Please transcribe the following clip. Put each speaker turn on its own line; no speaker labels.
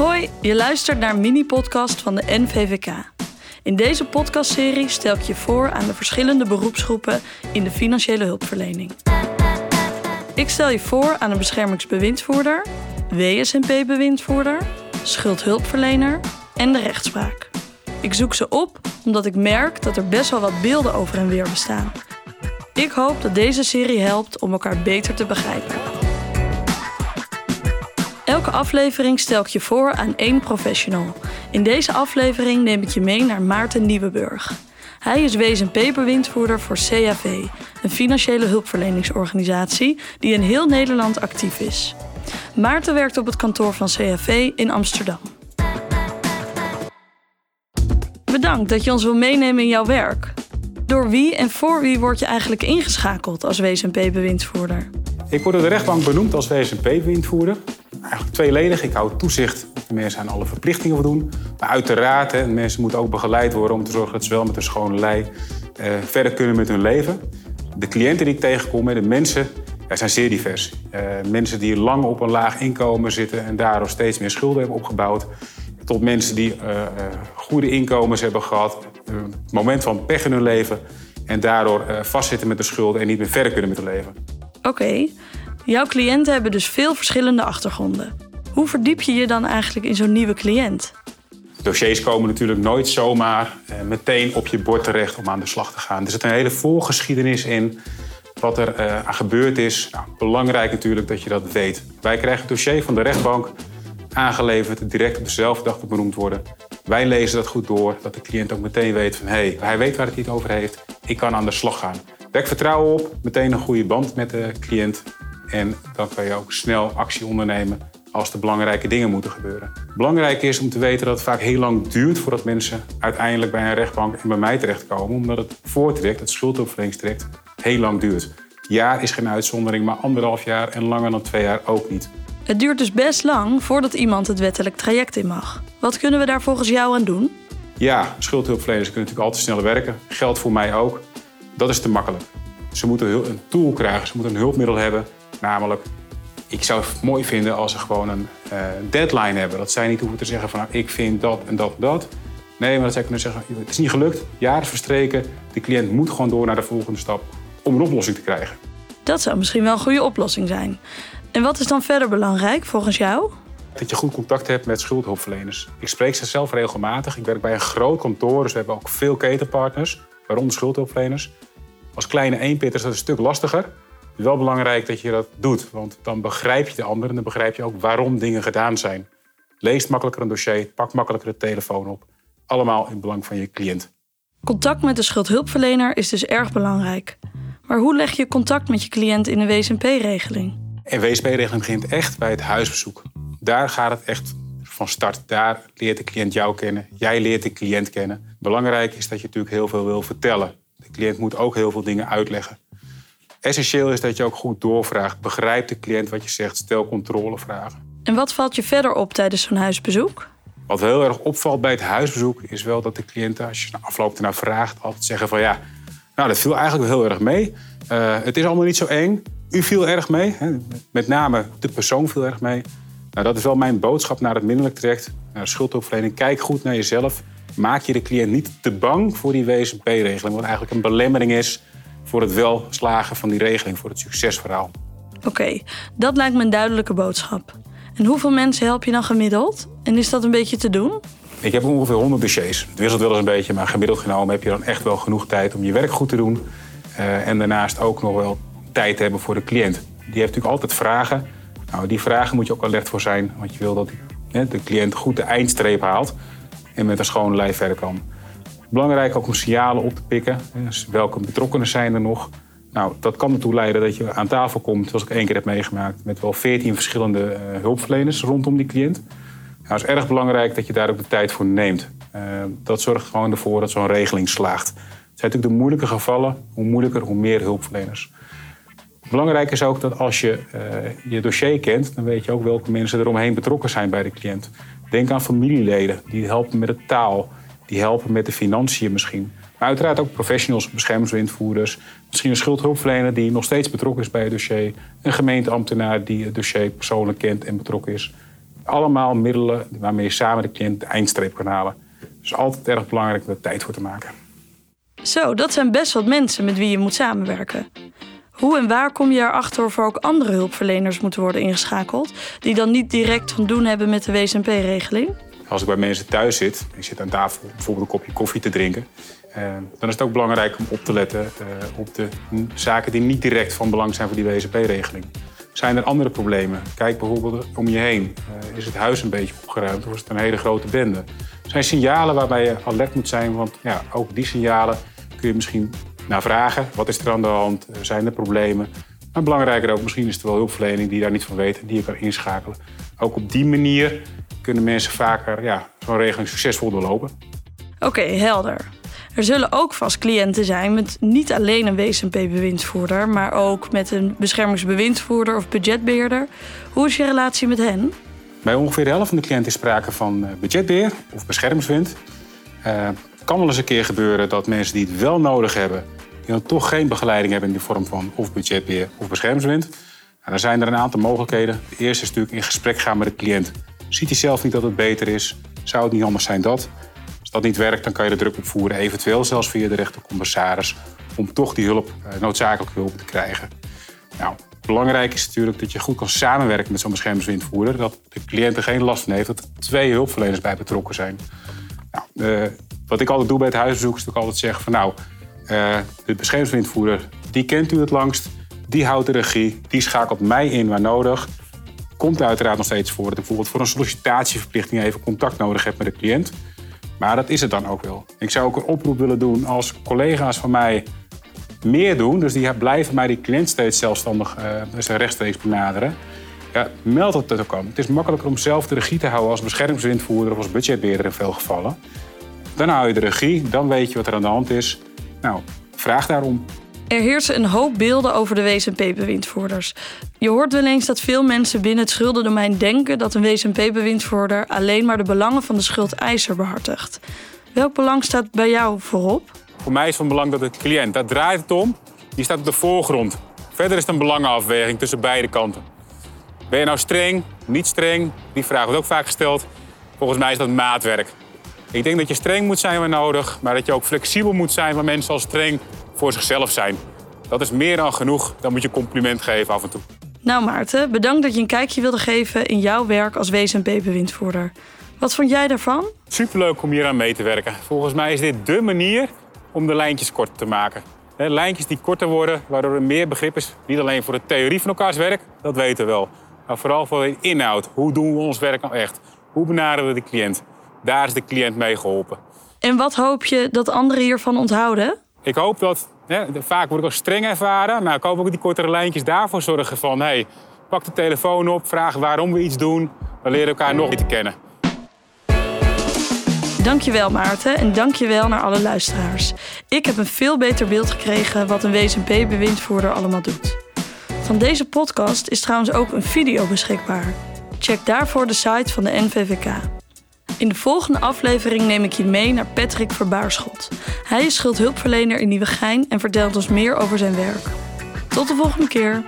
Hoi, je luistert naar een mini-podcast van de NVVK. In deze podcastserie stel ik je voor aan de verschillende beroepsgroepen in de financiële hulpverlening. Ik stel je voor aan een beschermingsbewindvoerder, WSNP-bewindvoerder, schuldhulpverlener en de rechtspraak. Ik zoek ze op omdat ik merk dat er best wel wat beelden over en weer bestaan. Ik hoop dat deze serie helpt om elkaar beter te begrijpen. Elke aflevering stel ik je voor aan één professional. In deze aflevering neem ik je mee naar Maarten Nieuwenburg. Hij is WSNP-bewindvoerder voor CAV, een financiële hulpverleningsorganisatie die in heel Nederland actief is. Maarten werkt op het kantoor van CAV in Amsterdam. Bedankt dat je ons wil meenemen in jouw werk. Door wie en voor wie word je eigenlijk ingeschakeld als WSNP-bewindvoerder?
Ik word door de rechtbank benoemd als WSNP-bewindvoerder. Eigenlijk tweeledig. Ik hou toezicht dat de mensen aan alle verplichtingen voldoen. Maar uiteraard, hè, mensen moeten ook begeleid worden om te zorgen dat ze wel met een schone lei eh, verder kunnen met hun leven. De cliënten die ik tegenkom, de mensen, ja, zijn zeer divers. Uh, mensen die lang op een laag inkomen zitten en daardoor steeds meer schulden hebben opgebouwd. Tot mensen die uh, uh, goede inkomens hebben gehad, een moment van pech in hun leven. En daardoor vastzitten met de schulden en niet meer verder kunnen met hun leven.
Oké, jouw cliënten hebben dus veel verschillende achtergronden. Hoe verdiep je je dan eigenlijk in zo'n nieuwe cliënt?
Dossiers komen natuurlijk nooit zomaar meteen op je bord terecht om aan de slag te gaan. Er zit een hele voorgeschiedenis in wat er uh, aan gebeurd is. Nou, belangrijk natuurlijk dat je dat weet. Wij krijgen het dossier van de rechtbank aangeleverd, direct op dezelfde dag benoemd worden. Wij lezen dat goed door, dat de cliënt ook meteen weet van hé, hey, hij weet waar het niet over heeft, ik kan aan de slag gaan. Wek vertrouwen op, meteen een goede band met de cliënt en dan kan je ook snel actie ondernemen als er belangrijke dingen moeten gebeuren. Belangrijk is om te weten dat het vaak heel lang duurt voordat mensen uiteindelijk bij een rechtbank en bij mij terechtkomen, omdat het voortrekt, het schuldopverleningstraject, heel lang duurt. Jaar is geen uitzondering, maar anderhalf jaar en langer dan twee jaar ook niet.
Het duurt dus best lang voordat iemand het wettelijk traject in mag. Wat kunnen we daar volgens jou aan doen?
Ja, schuldhulpverleners kunnen natuurlijk altijd sneller werken. Geldt voor mij ook. Dat is te makkelijk. Ze moeten een tool krijgen, ze moeten een hulpmiddel hebben. Namelijk, ik zou het mooi vinden als ze gewoon een uh, deadline hebben. Dat zij niet hoeven te zeggen van nou, ik vind dat en dat en dat. Nee, maar dat zij kunnen zeggen, het is niet gelukt, jaar is verstreken. De cliënt moet gewoon door naar de volgende stap om een oplossing te krijgen.
Dat zou misschien wel een goede oplossing zijn. En wat is dan verder belangrijk volgens jou?
Dat je goed contact hebt met schuldhulpverleners. Ik spreek ze zelf regelmatig. Ik werk bij een groot kantoor, dus we hebben ook veel ketenpartners, waaronder schuldhulpverleners. Als kleine eenpitter is dat een stuk lastiger. Is wel belangrijk dat je dat doet, want dan begrijp je de ander en dan begrijp je ook waarom dingen gedaan zijn. Lees makkelijker een dossier, pak makkelijker de telefoon op. Allemaal in belang van je cliënt.
Contact met de schuldhulpverlener is dus erg belangrijk. Maar hoe leg je contact met je cliënt in een WSNP-regeling?
Een WSP-regeling begint echt bij het huisbezoek. Daar gaat het echt van start. Daar leert de cliënt jou kennen. Jij leert de cliënt kennen. Belangrijk is dat je natuurlijk heel veel wil vertellen. De cliënt moet ook heel veel dingen uitleggen. Essentieel is dat je ook goed doorvraagt. Begrijp de cliënt wat je zegt. Stel controlevragen.
En wat valt je verder op tijdens zo'n huisbezoek?
Wat heel erg opvalt bij het huisbezoek is wel dat de cliënten, als je na afloop ernaar vraagt, altijd zeggen van ja, nou dat viel eigenlijk wel heel erg mee. Uh, het is allemaal niet zo eng. U viel erg mee. Hè? Met name de persoon viel erg mee. Nou, dat is wel mijn boodschap naar het minderlijk traject, naar de schuldhulpverlening. Kijk goed naar jezelf. Maak je de cliënt niet te bang voor die WSP-regeling, wat eigenlijk een belemmering is voor het wel slagen van die regeling, voor het succesverhaal.
Oké, dat lijkt me een duidelijke boodschap. En hoeveel mensen help je dan gemiddeld? En is dat een beetje te doen?
Ik heb ongeveer 100 dossiers. Het wisselt wel eens een beetje, maar gemiddeld genomen heb je dan echt wel genoeg tijd om je werk goed te doen. Uh, en daarnaast ook nog wel tijd hebben voor de cliënt. Die heeft natuurlijk altijd vragen. Nou, die vragen moet je ook alert voor zijn, want je wil dat hè, de cliënt goed de eindstreep haalt en met een schone lijf verder kan. Belangrijk ook om signalen op te pikken. Dus welke betrokkenen zijn er nog? Nou, dat kan ertoe leiden dat je aan tafel komt, zoals ik één keer heb meegemaakt, met wel veertien verschillende uh, hulpverleners rondom die cliënt. Nou, het is erg belangrijk dat je daar ook de tijd voor neemt. Uh, dat zorgt gewoon ervoor dat zo'n regeling slaagt. Het zijn natuurlijk de moeilijke gevallen. Hoe moeilijker, hoe meer hulpverleners. Belangrijk is ook dat als je uh, je dossier kent, dan weet je ook welke mensen eromheen betrokken zijn bij de cliënt. Denk aan familieleden, die helpen met de taal, die helpen met de financiën misschien. Maar uiteraard ook professionals, beschermingswindvoerders, misschien een schuldhulpverlener die nog steeds betrokken is bij het dossier, een gemeenteambtenaar die het dossier persoonlijk kent en betrokken is. allemaal middelen waarmee je samen de cliënt de eindstreep kan halen. Dus altijd erg belangrijk om er tijd voor te maken.
Zo, dat zijn best wat mensen met wie je moet samenwerken. Hoe en waar kom je erachter of er ook andere hulpverleners moeten worden ingeschakeld, die dan niet direct van doen hebben met de WSNP-regeling?
Als ik bij mensen thuis zit, ik zit aan tafel bijvoorbeeld een kopje koffie te drinken, eh, dan is het ook belangrijk om op te letten eh, op de zaken die niet direct van belang zijn voor die WSNP-regeling. Zijn er andere problemen? Kijk bijvoorbeeld om je heen. Uh, is het huis een beetje opgeruimd of is het een hele grote bende? Zijn signalen waarbij je alert moet zijn, want ja, ook die signalen kun je misschien naar vragen. Wat is er aan de hand? Zijn er problemen? Maar belangrijker ook, misschien is er wel hulpverlening die daar niet van weet en die je kan inschakelen. Ook op die manier kunnen mensen vaker ja, zo'n regeling succesvol doorlopen.
Oké, helder. Er zullen ook vast cliënten zijn met niet alleen een WSNP-bewindsvoerder, maar ook met een beschermingsbewindsvoerder of budgetbeheerder. Hoe is je relatie met hen?
Bij ongeveer de helft van de cliënten is sprake van eh, budgetbeheer of beschermingswind. Uh, het kan wel eens een keer gebeuren dat mensen die het wel nodig hebben, die dan toch geen begeleiding hebben in de vorm van of budgetbeheer of beschermingswind. Nou, dan zijn er een aantal mogelijkheden. De eerste is natuurlijk in gesprek gaan met de cliënt. Ziet hij zelf niet dat het beter is? Zou het niet anders zijn dat? Als dat niet werkt, dan kan je de druk opvoeren, eventueel zelfs via de rechtercommissaris, om toch die hulp, eh, noodzakelijke hulp te krijgen. Nou, belangrijk is natuurlijk dat je goed kan samenwerken met zo'n beschermingswindvoerder. Dat de cliënt er geen last van heeft dat er twee hulpverleners bij betrokken zijn. Nou, uh, wat ik altijd doe bij het huisbezoek is natuurlijk altijd zeggen van nou, uh, de beschermingswindvoerder, die kent u het langst. Die houdt de regie, die schakelt mij in waar nodig. Komt uiteraard nog steeds voor dat bijvoorbeeld voor een sollicitatieverplichting even contact nodig heb met de cliënt. Maar dat is het dan ook wel. Ik zou ook een oproep willen doen als collega's van mij meer doen. Dus die blijven mij die cliënt steeds zelfstandig uh, rechtstreeks benaderen. Ja, meld het dat ook aan. Het is makkelijker om zelf de regie te houden als beschermingswindvoerder of als budgetbeheerder in veel gevallen. Dan hou je de regie, dan weet je wat er aan de hand is. Nou, vraag daarom.
Er heersen een hoop beelden over de WSNP-bewindvoerders. Je hoort wel eens dat veel mensen binnen het schuldendomein denken dat een WSNP-bewindvoerder alleen maar de belangen van de schuldeiser behartigt. Welk belang staat bij jou voorop?
Voor mij is van belang dat de cliënt, daar draait het om, die staat op de voorgrond. Verder is het een belangenafweging tussen beide kanten. Ben je nou streng, niet streng? Die vraag wordt ook vaak gesteld. Volgens mij is dat maatwerk. Ik denk dat je streng moet zijn waar nodig, maar dat je ook flexibel moet zijn waar mensen al streng voor zichzelf zijn. Dat is meer dan genoeg. Dan moet je compliment geven af en toe.
Nou Maarten, bedankt dat je een kijkje wilde geven in jouw werk als WSNP-bewindvoerder. Wat vond jij daarvan?
Superleuk om hier aan mee te werken. Volgens mij is dit dé manier om de lijntjes kort te maken. Lijntjes die korter worden, waardoor er meer begrip is. Niet alleen voor de theorie van elkaars werk, dat weten we wel. Maar vooral voor de inhoud. Hoe doen we ons werk nou echt? Hoe benaderen we de cliënt? Daar is de cliënt mee geholpen.
En wat hoop je dat anderen hiervan onthouden?
Ik hoop dat, vaak word ik al streng ervaren, maar ik hoop ook dat die kortere lijntjes daarvoor zorgen van... hey, pak de telefoon op, vraag waarom we iets doen. We leren elkaar nog beter kennen.
Dankjewel Maarten en dankjewel naar alle luisteraars. Ik heb een veel beter beeld gekregen wat een WSNP-bewindvoerder allemaal doet. Van deze podcast is trouwens ook een video beschikbaar. Check daarvoor de site van de NVVK. In de volgende aflevering neem ik je mee naar Patrick Verbaarschot. Hij is schuldhulpverlener in Nieuwegein en vertelt ons meer over zijn werk. Tot de volgende keer.